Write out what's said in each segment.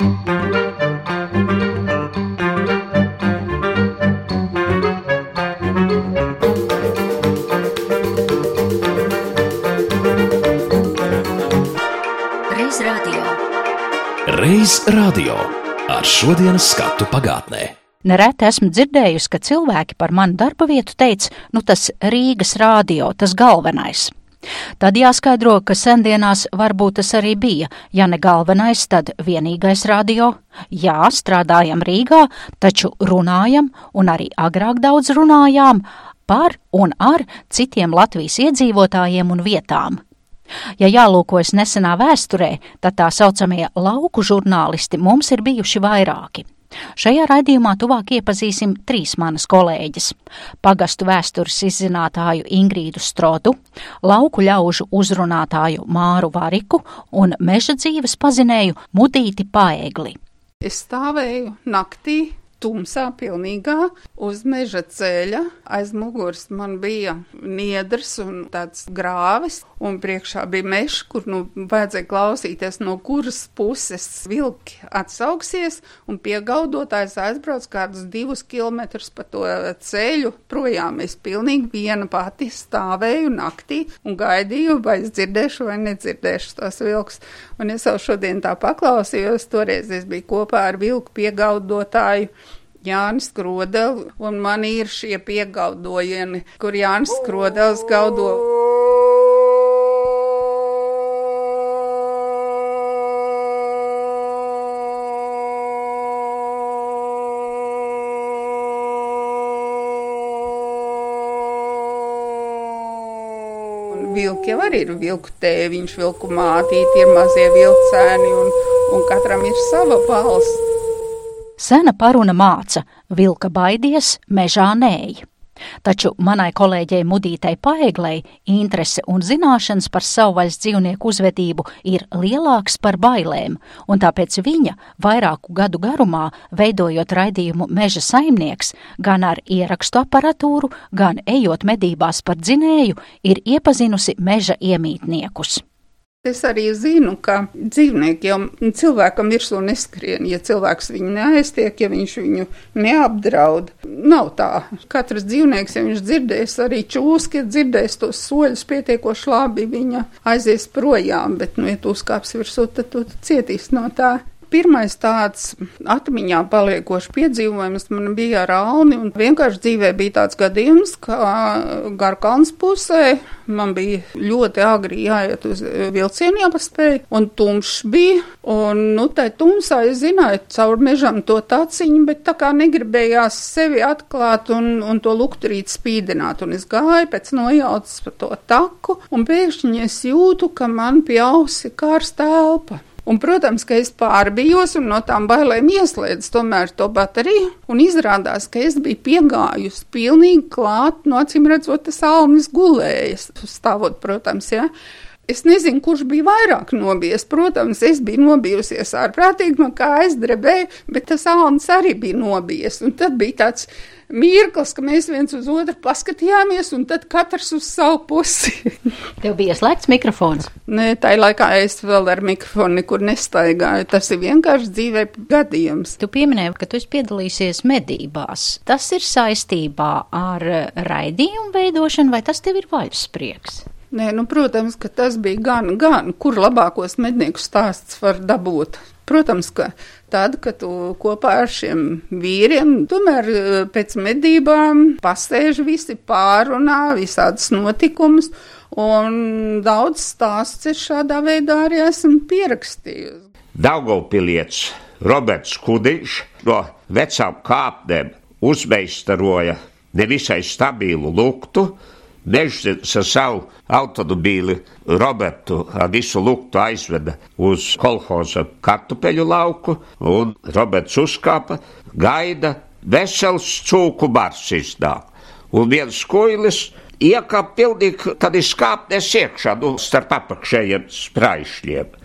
Reiz radio. Radio ar šodienas skatu pagātnē. Nereti esmu dzirdējusi, ka cilvēki par manu darba vietu teica, nu tas Rīgas rādio, tas galvenais. Tad jāskaidro, ka sendienās varbūt tas arī bija, ja ne galvenais, tad vienīgais radio. Jā, strādājam Rīgā, taču runājam, un arī agrāk daudz runājām, par un ar citiem Latvijas iedzīvotājiem un vietām. Ja jālūkojas nesenā vēsturē, tad tā saucamie lauku žurnālisti mums ir bijuši vairāki. Šajā raidījumā tuvāk iepazīsim trīs manas kolēģis - pagastu vēstures izzinātāju Ingrīdu Strodu, lauku ļaužu uzrunātāju Māru Variku un meža dzīves pazinēju Mudīti Paegli. Es stāvēju naktī, tumsā, pilnīgā, uz meža ceļa. Aiz muguras man bija niedrs un tāds grāvis, un priekšā bija mežs, kur nu vajadzēja klausīties, no kuras puses vilki atsauksies, un piegaudotājs aizbrauc kādus divus kilometrus pa to ceļu projām. Es pilnīgi viena pati stāvēju naktī un gaidīju, vai es dzirdēšu vai nedzirdēšu tos vilkus. Un es jau šodien tā paklausījos, toreiz es biju kopā ar vilku piegaudotāju. Jānis Krodels, un man ir šie piegaudojieni, kur Jānis Krodels gaudo. Un Vilki jau arī ir vilku tēviņš, vilku mātīte, ir mazie vilcēni, un, un katram ir sava balss. Sena paruna māca - vilka baidies, mežā nēj. Taču manai kolēģei Mudītei Paeglei interese un zināšanas par savvaļas dzīvnieku uzvedību ir lielāks par bailēm, un tāpēc viņa vairāku gadu garumā, veidojot raidījumu Meža saimnieks, gan ar ierakstu aparatūru, gan ejot medībās par dzinēju, ir iepazinusi meža iemītniekus. Es arī zinu, ka dzīvnieki jau cilvēkam virsū neskrien, ja cilvēks viņu neaiztiek, ja viņš viņu neapdraud. Nav tā. Katrs dzīvnieks, ja viņš dzirdēs arī čūski, ja dzirdēs tos soļus pietiekoši labi, viņa aizies projām, bet, nu, ja tu uzkāps virsū, tad tu cietīs no tā. Pirmais tāds atmiņā paliekošs piedzīvojums man bija ar Alni, un vienkārši dzīvē bija tāds gadījums, ka Garkalns pusē man bija ļoti agri jāiet uz vilcienu jāpaspēj, un tumšs bija, un, nu, tai tumsā es zināju caur mežam to taciņu, bet tā kā negribējās sevi atklāt un, un to lukturīt spīdināt, un es gāju pēc nojautas pa to taku, un pēkšņi es jūtu, ka man pie ausi kārsta elpa. Un, protams, ka es pārbijos un no tām bailēm ieslēdzu tomēr to bateriju. Un izrādās, ka es biju piegājusi pilnīgi klāt, no acīm redzot, tas alnis gulējas, stāvot, protams, jā. Ja. Es nezinu, kurš bija vairāk nobijies. Protams, es biju nobijusies ārprātīgi, man kā aizdrebēju, bet tas alnis arī bija nobijies. Un tad bija tāds mirklis, ka mēs viens uz otru paskatījāmies, un tad katrs uz savu pusi. Tev bija slēgts mikrofons. Nē, tā laikā es vēl ar mikrofonu nekur nestaigāju. Tas ir vienkārši dzīvē gadījums. Tu pieminēji, ka tu esi piedalīsies medībās. Tas ir saistībā ar raidījumu veidošanu, vai tas tev ir vaļasprieks? Nē, nu, protams, ka tas bija gan, gan, kur labākos mednieku stāsts var dabūt. Protams, ka tad, kad tu kopā ar šiem vīriem, tomēr pēc medībām pasēž visi pārunā visādas notikumus, un daudz stāsts ir šādā veidā arī esmu pierakstījusi. Daugavpilietis Roberts Kudiņš no vecām kāpnēm uzmeistaroja nevisai stabilu luktu, Mežs ar savu automobīli Robertu ar visu luktu aizveda uz kolhoza kartupeļu lauku, un Roberts uzkāpa, gaida, vesels cūku bars iznāk. Un viens kuilis iekāpa pilnīgi tad izkāpnes iekšā, nu, starp apakšējiem spraišļiem.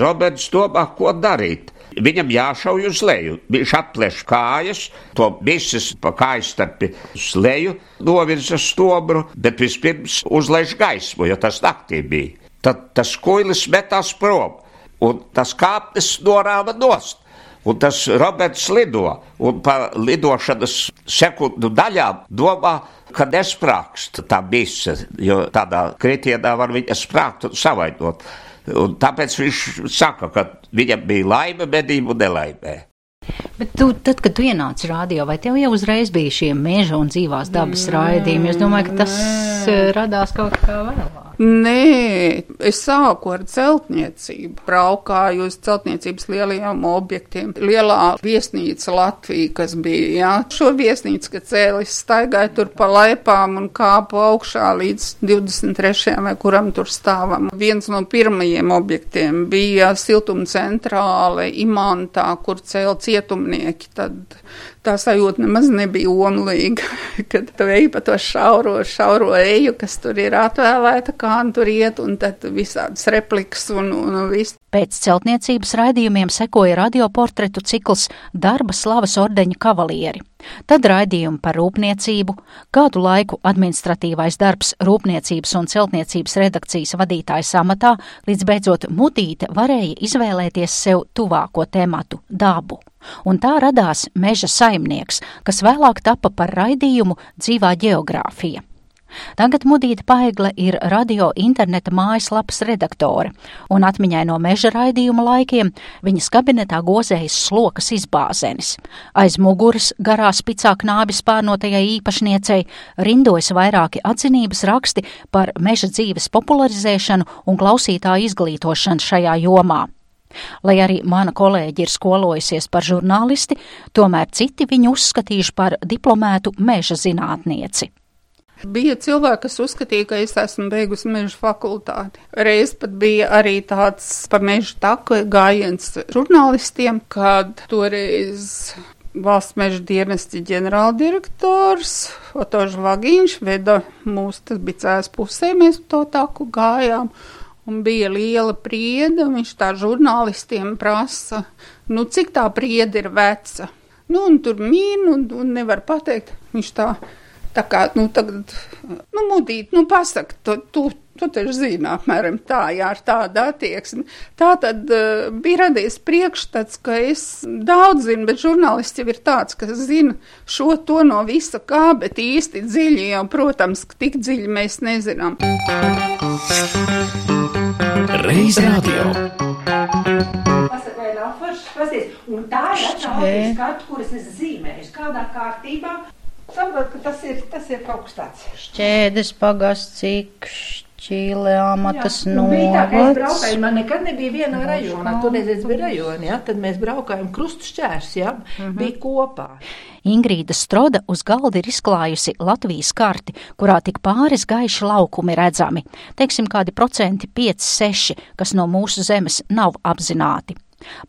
Roberts domā, ko darīt. Viņam jāšauj uz leju. Viņš atplēš kājas, to visus pa kājas starp uz leju novirza stobru, bet vispirms uzlaiž gaismu, jo tas naktī bija. Tad tas kuilis metās prom. un tas kāpnes norāva nost. Un tas Roberts lido, un pa lidošanas sekundu daļām domā, ka nesprāgst tā bise, jo tādā kritienā var viņa sprāgt un savainot. Un tāpēc viņš saka, ka viņam bija laime medību nelaimē. Bet tu, tad, kad tu ienāci rādio, vai tev jau uzreiz bija šie meža un dzīvās dabas raidījumi? Es domāju, ka tas eh, radās kaut kā vēlāk. Nē, es sāku ar celtniecību. Braukāju uz celtniecības lielajiem objektiem. Lielā viesnīca Latvija, kas bija, jā, šo viesnīcu, kad cēlis staigāja tur pa laipām un kāpu augšā līdz 23. vai kuram tur stāvam. Viens no pirmajiem objektiem bija siltuma centrāle Imantā, kur cēl cietumnieki. Tad tā sajūta nemaz nebija omlīga, kad tu ej pa to šauro, šauro eju, kas tur ir atvēlēta, kā nu tur iet, un tad visādas replikas un, un viss. Pēc celtniecības raidījumiem sekoja radioportretu cikls Darba slavas ordeņa kavalieri. Tad raidījumi par rūpniecību, kādu laiku administratīvais darbs rūpniecības un celtniecības redakcijas vadītājas amatā, līdz beidzot mudīte varēja izvēlēties sev tuvāko tematu - dabu un tā radās meža saimnieks, kas vēlāk tapa par raidījumu dzīvā geogrāfija. Tagad Mudīta Paigle ir radio interneta mājaslapas redaktore, un atmiņai no meža raidījuma laikiem viņas kabinetā gozējas slokas izbāzenis. Aiz muguras garā spicā knābi spārnotajai īpašniecei rindojas vairāki atzinības raksti par meža dzīves popularizēšanu un klausītāju izglītošanu šajā jomā. Lai arī mana kolēģi ir skolojusies par žurnālisti, tomēr citi viņu uzskatījuši par diplomētu meža zinātnieci. Bija cilvēki, kas uzskatīja, ka es esmu beigusi meža fakultāti. Reiz pat bija arī tāds pa meža taku gājiens žurnālistiem, kad toreiz valsts meža dienesti ģenerāldirektors Otožs Vagiņš veda mūs, tas bija cēs pusē, mēs to taku gājām. Un bija liela prieda, viņš tā žurnālistiem prasa, nu, cik tā prieda ir veca. Nu, un tur mīn, un, un nevar pateikt. Viņš tā, tā kā, nu, tagad, nu, mudīt, nu, pasaka, tu, tu, tu taču zini, apmēram tā, jā, ar tādu attieksmi. Tā tad uh, bija radies priekšstats, ka es daudz zinu, bet žurnālists jau ir tāds, kas zina šo to no visa kā, bet īsti dziļi jau, protams, tik dziļi mēs nezinām. Reiz radio. Un tā ir atšķirīga skatu, kuras es zīmēju, kādā kārtībā. Saprotu, ka tas ir, tas ir kaut kas tāds. Šķēdes pagasts, cik šķīle amatas Nu, novads. braukāju, man nekad nebija vienā rajonā, toreiz es biju rajonā, ja? tad mēs braukājām krustu šķērs, ja? bija kopā. Ingrīda Stroda uz galda ir izklājusi Latvijas karti, kurā tik pāris gaiši laukumi redzami, teiksim kādi procenti 5-6, kas no mūsu zemes nav apzināti.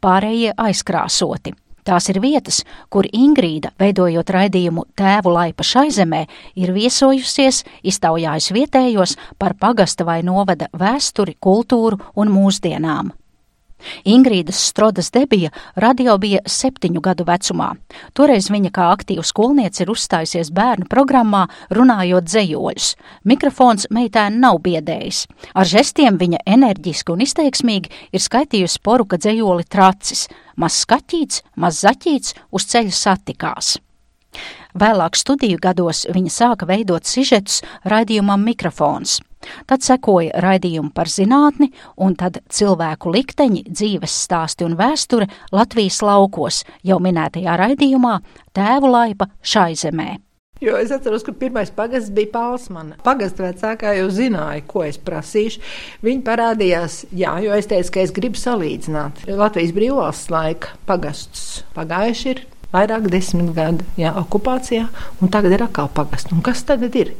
Pārējie aizkrāsoti. Tās ir vietas, kur Ingrīda, veidojot raidījumu Tēvu laipa šai zemē, ir viesojusies, iztaujājusi vietējos par pagasta vai novada vēsturi, kultūru un mūsdienām. Ingrīdas Strodas debija radio bija septiņu gadu vecumā. Toreiz viņa kā aktīva skolniece ir uzstājusies bērnu programmā, runājot dzējoļus. Mikrofons meitēni nav biedējis. Ar žestiem viņa enerģiski un izteiksmīgi ir skaitījusi poruka dzējoli tracis. Maz skatīts, maz zaķīts, uz ceļa satikās. Vēlāk studiju gados viņa sāka veidot sižetus raidījumam mikrofons. Tad sekoja raidījumi par zinātni, un tad cilvēku likteņi, dzīves stāsti un vēsture Latvijas laukos, jau minētajā raidījumā Tēvu laipa šai zemē. Jo es atceros, ka pirmais pagasts bija Pālsmana. Pagasts vecākā jau zināja, ko es prasīšu. Viņi parādījās, jā, jo es teicu, ka es gribu salīdzināt. Latvijas brīvvalsts laika pagasts pagājuši ir vairāk desmit gadi jā, okupācijā, un tagad ir atkal pagasts. Un kas tagad ir?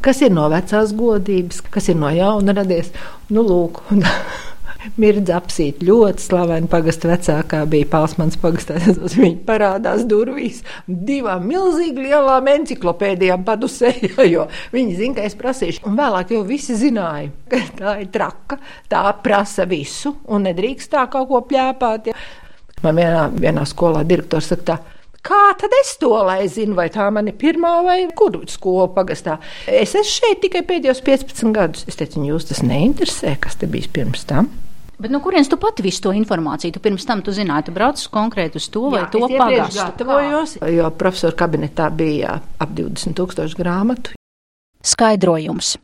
Kas ir no vecās godības, kas ir no jauna radies? Nu, lūk, Mirdz apsīt ļoti slavena pagasta vecākā bija Pālsmans pagastā. Viņa parādās durvīs divām milzīgi lielām enciklopēdijām padusē, jo viņi zina, ka es prasīšu. Un vēlāk jau visi zināja, ka tā ir traka, tā prasa visu un nedrīkst tā kaut ko pļāpāt. Ja. Man vienā, vienā skolā direktors saka tā. Kā tad es to lai zinu, vai tā man ir pirmā vai kuru skola pagastā? Es esmu šeit tikai pēdējos 15 gadus. Es teicu, jūs tas neinteresē, kas te bijis pirms tam. Bet no kurienes tu pati visu to informāciju? Tu pirms tam tu zināji, tu brauc konkrēti uz to vai Jā, to pagastu? gatavojos, jo profesora kabinetā bija ap 20 tūkstoši grāmatu. Skaidrojums.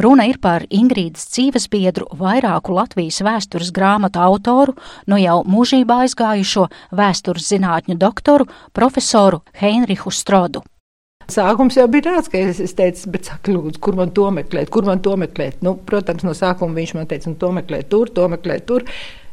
Runa ir par Ingrīdas dzīvesbiedru, vairāku Latvijas vēstures grāmatu autoru, no jau mūžībā aizgājušo vēstures zinātņu doktoru, profesoru Heinrichu Strodu. Sākums jau bija tāds, ka es, es teicu, bet saka, lūdzu, kur man to meklēt, kur man to meklēt. Nu, protams, no sākuma viņš man teica, nu, to meklēt tur, to meklēt tur.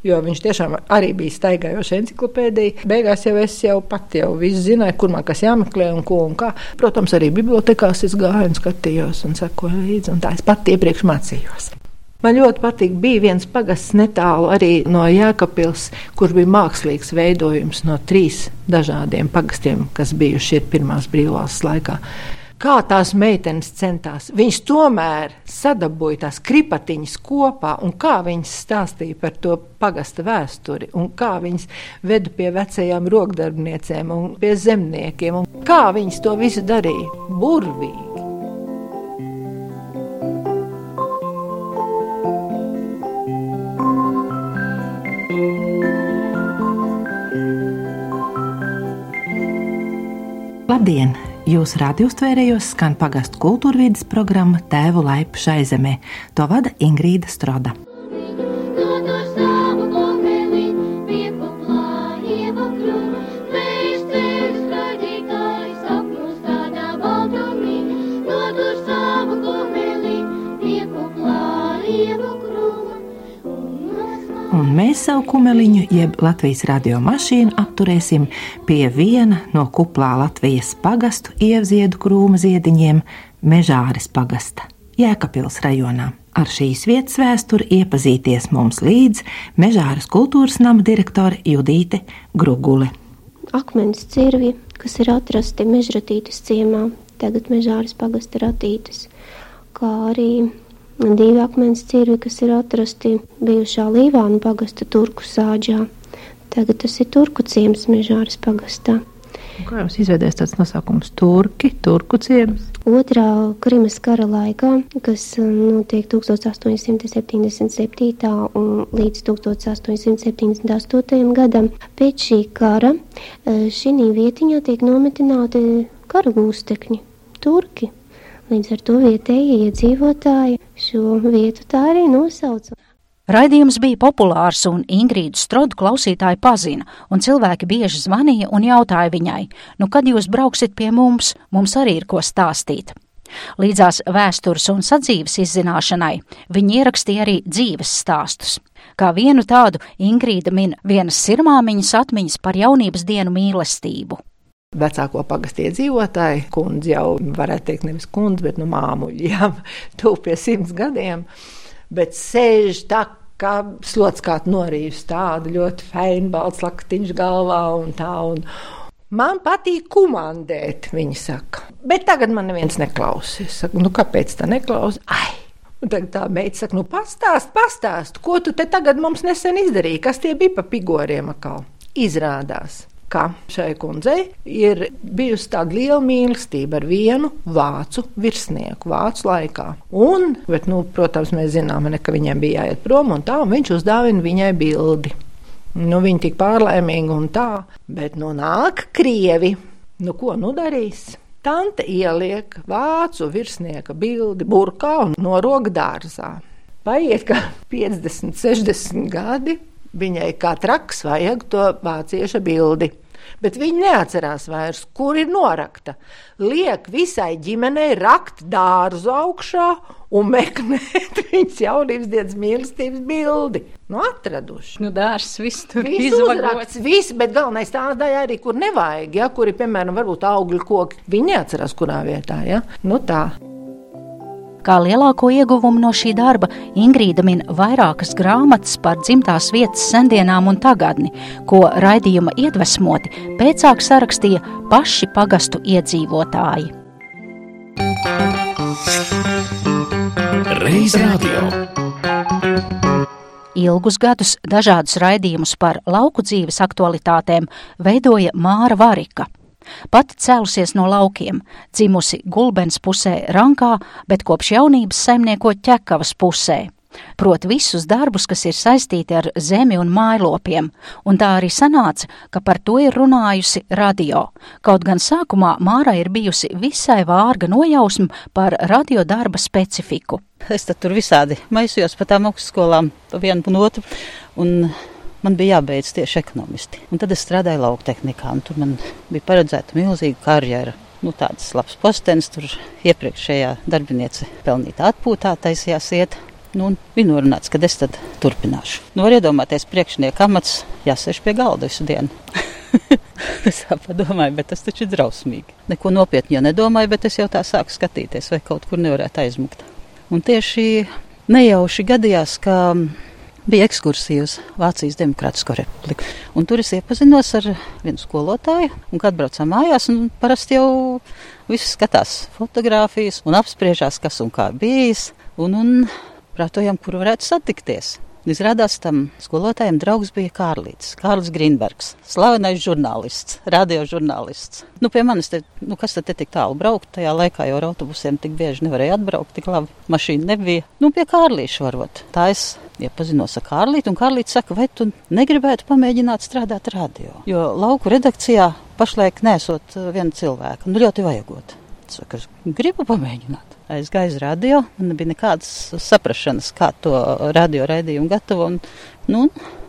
Jo viņš tiešām arī bija staigājošs encyklopēdija. Beigās jau es jau pati jau zināju, kur man kas jāmeklē un ko un kā. Protams, arī bibliotekās es gāju un skatījos un sekoju līdzi. Un tā es pati iepriekš mācījos. Man ļoti patīk, bija viens pagasts netālu arī no Jēkabpils, kur bija mākslīgs veidojums no trīs dažādiem pagastiem, kas bijuši ir pirmās brīvvalsts laikā. Kā tās meitenes centās, viņas tomēr sadabūja tās kripatiņas kopā, un kā viņas stāstīja par to pagasta vēsturi, un kā viņas veda pie vecajām rokdarbniecēm un pie zemniekiem, un kā viņas to visu darīja burvīgi. Labdien! Jūsu radiostvērējos skan pagastu kultūrvīdes programma Tēvu laipu šai zemē. To vada Ingrīda Stroda. Kumeliņu, jeb Latvijas radio mašīnu, apturēsim pie viena no kuplā Latvijas pagastu ievziedu krūma ziediņiem - Mežāres pagasta, Jēkabils rajonā. Ar šīs vietas vēsturi iepazīties mums līdz Mežāras kultūras nama direktore Judīte Grugule. Akmens cirvi, kas ir atrasti mežratītas ciemā, tagad Mežāras pagasta ratītas, kā arī divi akmens cirvi, kas ir atrasti bijušā Līvānu pagasta turku sāģā. Tagad tas ir turku ciems Mežāras pagastā. Un Kā jums izveidojas tāds nosaukums - Turki, Turku ciems? Otrā Krimas kara laikā, kas um, notiek 1877. un līdz 1878. gadam, pēc šī kara eh, šī vietiņā tiek nometināti kara gūstekņi, turki. Līdz ar to vietējie iedzīvotāji šo vietu tā arī nosauca. Raidījums bija populārs, un Ingrīdu Strodu klausītāji pazina, un cilvēki bieži zvanīja un jautāja viņai, nu, kad jūs brauksiet pie mums, mums arī ir ko stāstīt. Līdzās vēstures un sadzīves izzināšanai viņi ierakstīja arī dzīves stāstus. Kā vienu tādu Ingrīda min vienas sirmāmiņas atmiņas par jaunības dienu mīlestību. Vecāko pagastu iedzīvotāju, kundze jau varētu teikt, nevis kundze, bet nu māmuļi, jā, tuvu pie simts gadiem, bet sēž tā kā slots kā norījus tādu ļoti feinu balts laktiņš galvā un tā. Un Man patīk komandēt, viņa saka. Bet tagad man neviens neklausās. Es saku, nu kāpēc tā neklausās? Ai! Un tagad tā meita saka, nu pastāst, pastāst, ko tu te tagad mums nesen izdarīji, kas tie bija pa pigoriem atkal. Izrādās, ka šai kundzei ir bijusi tāda liela mīlestība ar vienu vācu virsnieku vācu laikā. Un, bet, nu, protams, mēs zinām, ne, ka viņiem bija jāiet prom un tā, un viņš uzdāvina viņai bildi. Nu, viņa tik pārlaimīga un tā, bet nu nāk krievi. Nu, ko nu darīs? Tante ieliek vācu virsnieka bildi burkā un norog dārzā. Paiet kā 50, 60 gadi, viņai kā traks vajag to vācieša bildi. Bet viņa neatcerās vairs, kur ir norakta. Liek visai ģimenei rakt dārzu augšā un meklēt viņas jaunības dienas mīlestības bildi. Nu, atraduši. Nu, dārsts viss tur Viss uzraksts, viss, bet galvenais tā daļa arī, kur nevajag, ja, kur ir, piemēram, varbūt augļu koki. Viņi neatcerās, kurā vietā, ja. Nu tā. Kā lielāko ieguvumu no šī darba Ingrīda min vairākas grāmatas par dzimtās vietas sendienām un tagadni, ko raidījuma iedvesmoti pēcāk sarakstīja paši pagastu iedzīvotāji. Reiz radio. Ilgus gadus dažādus raidījumus par lauku dzīves aktualitātēm veidoja Māra Varika. Pati cēlusies no laukiem, dzimusi Gulbens pusē Rankā, bet kopš jaunības saimnieko ķekavas pusē. proti visus darbus, kas ir saistīti ar zemi un mājlopiem, un tā arī sanāca, ka par to ir runājusi radio. Kaut gan sākumā Māra ir bijusi visai vārga nojausma par radio darba specifiku. Es tur visādi maisījos pa tām augstskolām, pa vienu un otru, un man bija jābeidz tieši ekonomisti. Un tad es strādāju lauktehnikā, un tur man bija paredzēta milzīga karjera nu, tāds labs postenis, tur iepriekšējā darbiniece pelnīta atpūtā taisījās iet. Nu, bija norunāts, ka es tad turpināšu. Nu, var iedomāties, priekšnieka amats jāsēž pie galda visu dienu. es tā padomāju, bet tas taču ir drausmīgi. Neko nopietni jau nedomāju, bet es jau tā sāku skatīties, vai kaut kur nevarētu aizmukt. Un tieši nejauši gadījās, ka bija ekskursija uz Vācijas Demokrātisko republiku. Un tur es iepazinos ar vienu skolotāju, un kad braucām mājās, un parasti jau viss skatās fotogrāfijas un apspriežās, kas un kā bijis, un, un prātojam, kur varētu satikties. Izrādās tam skolotājiem draugs bija Kārlis, Kārlis Grīnbergs, slavenais žurnālists, radiožurnālists. Nu, pie manis, te, nu, kas tad te tik tālu braukt? Tajā laikā jau ar autobusiem tik bieži nevarēja atbraukt, tik labi mašīna nebija. Nu, pie Kārlīša varot. Tā es iepazinos ar Kārlītu, un Kārlīts saka, vai tu negribētu pamēģināt strādāt radio? Jo lauku redakcijā pašlaik nesot viena cilvēka, nu ļoti vajagot. Saka, gribu pamēģināt aizgāju uz radio. Man nebija nekādas saprašanas, kā to radio raidījumu gatavo. Un, nu,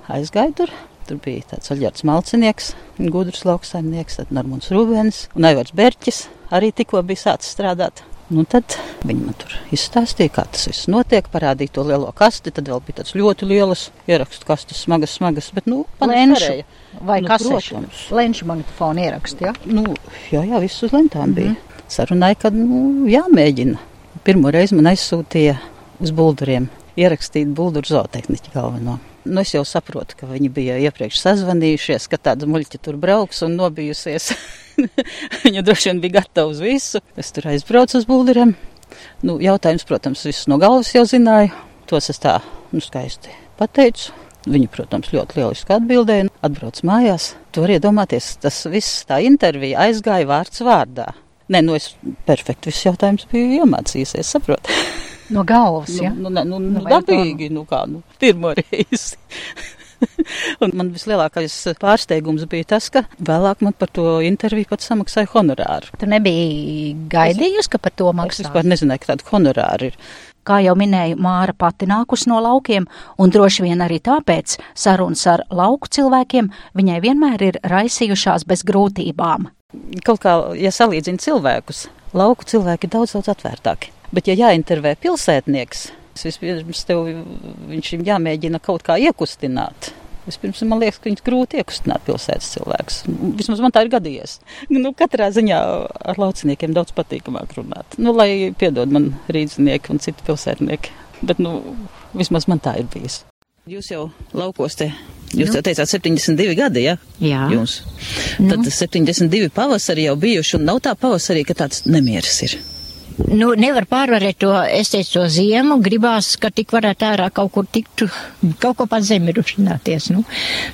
aizgāju tur. Tur bija tāds Aļģerts Malcinieks, gudrs lauksaimnieks, tad Normons Rūbens un Aivars Berķis arī tikko bija sācis strādāt. Nu, tad viņi man tur izstāstīja, kā tas viss notiek, parādīja to lielo kasti. Tad vēl bija tāds ļoti liels ierakstu kastes, smagas, smagas. Bet, nu, Lenšu vai nu, kasešu? Lenšu magnetofonu ierakstu, jā? Nu, jā, jā, viss uz lentām mm -hmm. bija. Sarunāja, ka, nu, jāmēģina. Pirmo reizi man aizsūtīja uz bulduriem ierakstīt bulduru zootehniķu galveno. Nu, es jau saprotu, ka viņi bija iepriekš sazvanījušies, ka tāda muļķa tur brauks un nobijusies. Viņa droši vien bija gatava uz visu. Es tur aizbraucu uz bulduriem. Nu, jautājums, protams, visus no galvas jau zināju. Tos es tā nu, skaisti pateicu. Viņi, protams, ļoti lieliski atbildēja. Atbrauc mājās. Tur iedomāties, tas viss tā intervija aizgāja vārds vārdā. Nē, nu es perfekti visus jautājumus biju iemācījusies, saprotu. No galvas, nu, ja? Nu, nu, nu, nu, dabīgi, nu kā, nu, pirmo reizi. Un man vislielākais pārsteigums bija tas, ka vēlāk man par to interviju pat samaksāja honorāru. Tu nebija gaidījusi, ka par to maksās? Es vispār nezināju, ka tāda honorāra ir. Kā jau minēju, Māra pati nākus no laukiem, un droši vien arī tāpēc sarunas ar lauku cilvēkiem viņai vienmēr ir raisījušās bez grūtībām. Kaut kā, ja salīdzina cilvēkus, lauku cilvēki ir daudz, daudz atvērtāki. Bet, ja jāintervē pilsētnieks, vispirms tev viņš ir jāmēģina kaut kā iekustināt. Vispirms man liekas, ka viņas grūti iekustināt pilsētas cilvēkus. Vismaz man tā ir gadījies. Nu, katrā ziņā ar lauciniekiem daudz patīkamāk runāt. Nu, lai piedod man rīznieki un citi pilsētnieki. Bet, nu, vismaz man tā ir bijis. Jūs jau laukos te, jūs jau teicāt 72 gadi, ja? Jā. Jums. Tad nu. 72 pavasari jau bijuši un nav tā pavasarī, ka tāds nemieris ir. Nu, nevar pārvarēt to, es teicu, to ziemu, gribās, ka tik varētu ārā kaut kur tiktu, kaut ko pat zemi rušināties, nu.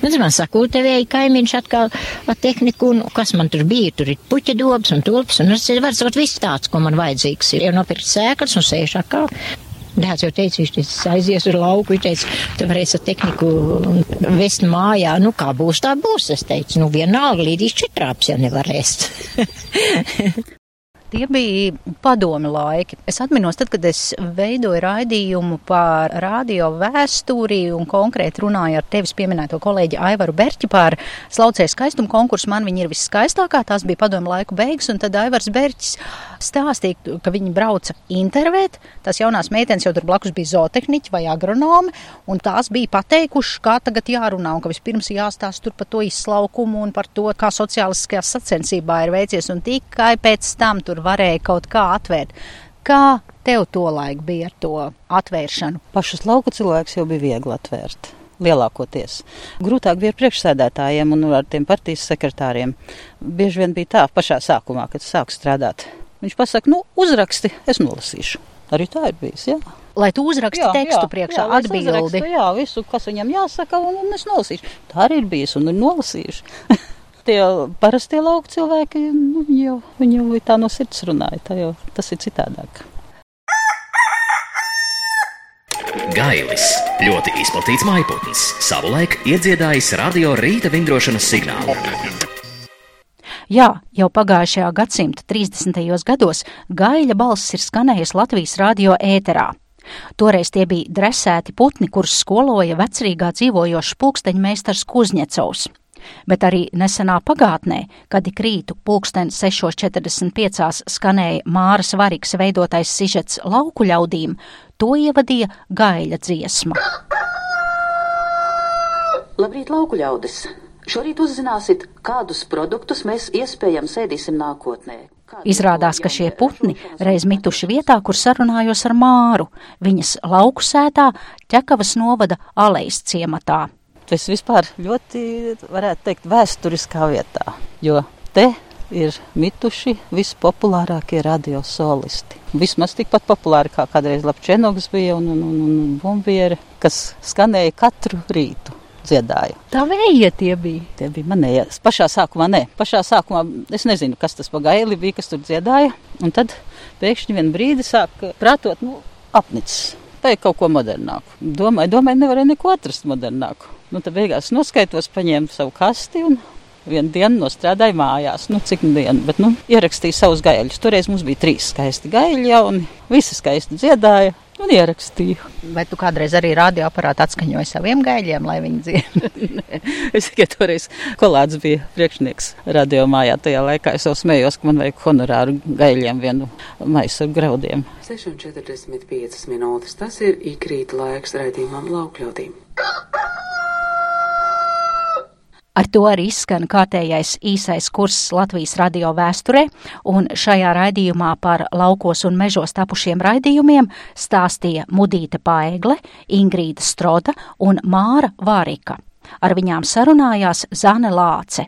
Nu, man sakūtevēja kaimiņš atkal ar tehniku, un kas man tur bija, tur ir puķa dobs un tulps, un es varu sakot viss tāds, ko man vajadzīgs ir. Jau nopirkt sēklas un sēž atkal. Dēls jau teica, viņš teica, aizies uz lauku, viņš teica, tu varēsi ar tehniku vest mājā, nu kā būs, tā būs. Es teicu, nu vienalga, līdz četrāps, ja nevarēs. Tie bija padomi laiki. Es atminos, tad, kad es veidoju raidījumu par radio vēsturi un konkrēti runāju ar tevis pieminēto kolēģi Aivaru Berķi par slaucēju skaistumu konkursu. Man viņa ir viskaistākā, tās bija padomi laiku beigas, un tad Aivars Berķis stāstīja, ka viņi brauca intervēt. Tās jaunās meitenes jau tur blakus bija zootehniķi vai agronomi, un tās bija pateikušas, kā tagad jārunā, un ka vispirms jāstāsta par to izslaukumu un par to, kā sociāliskajā sacensībā ir veicies, un tikai pēc tam tur tur varēja kaut kā atvērt. Kā tev to laiku bija ar to atvēršanu? Pašus lauku cilvēkus jau bija viegli atvērt. Lielākoties. Grūtāk bija ar priekšsēdētājiem un ar tiem partijas sekretāriem. Bieži vien bija tā pašā sākumā, kad sāk strādāt. Viņš pasaka, nu, uzraksti, es nolasīšu. Arī tā ir bijis, jā. Lai tu uzraksti jā, tekstu jā, priekšā, jā, atbildi. Jā, visu, kas viņam jāsaka, un, un es nolasīšu. Tā arī ir bijis un ir nolasījuši. tie parastie lauku cilvēki, nu, jau, viņi jau tā no sirds runāja. Tā jau tas ir citādāk. Gailis ļoti izplatīts maiputns, savulaik iedziedājis radio rīta vingrošanas signālu. Jā, jau pagājušajā gadsimta 30. gados gaļa balss ir skanējusi Latvijas radio ēterā. Toreiz tie bija dresēti putni, kurus skoloja vecrīgā dzīvojošs pulksteņmeistars Kuzņecovs. Bet arī nesenā pagātnē, kad ik rītu pulksten 6.45 skanēja Māras Variks veidotais sižets lauku ļaudīm, to ievadīja gaļa dziesma. Labrīt, lauku ļaudis! Šorīt uzzināsiet, kādus produktus mēs iespējams ēdīsim nākotnē. Izrādās, ka šie putni reiz mituši vietā, kur sarunājos ar Māru, viņas lauku sētā ķekavas novada alejas ciematā. Tas vispār ļoti, varētu teikt, vēsturiskā vietā, jo te ir mituši vispopulārākie radiosolisti. Vismaz tikpat populāri kā kādreiz Lapčenogs bija un, un, un, un Bumbieri, kas skanēja katru rītu dziedāju. Tā vējie tie bija. Tie bija manējie. Pašā sākumā nē. Pašā sākumā es nezinu, kas tas pa gaili bija, kas tur dziedāja. Un tad pēkšņi vien brīdi sāk prātot, nu, apnicis. Vajag kaut ko modernāku. Domāju, domāju, nevarēja neko atrast modernāku. Nu, tad beigās noskaitos, paņēmu savu kasti un vienu dienu nostrādāju mājās. Nu, cik dienu, bet nu, ierakstīju savus gaļus. Toreiz mums bija trīs skaisti gaļi, un visi skaisti dziedāja un ierakstīju. Vai tu kādreiz arī radioaparātu atskaņoji saviem gaļiem, lai viņi dzied? es tikai toreiz kolāds bija priekšnieks radio mājā. Tajā laikā es jau smējos, ka man vajag honorāru gaļiem vienu maisu ar graudiem. 6,45 minūtes tas ir ikrīt laiks raidījumam laukļaudīm. Ar to arī izskan kārtējais īsais kurss Latvijas radio vēsturē, un šajā raidījumā par laukos un mežos tapušiem raidījumiem stāstīja Mudīta Paegle, Ingrīda Stroda un Māra Vārika. Ar viņām sarunājās Zane Lāce.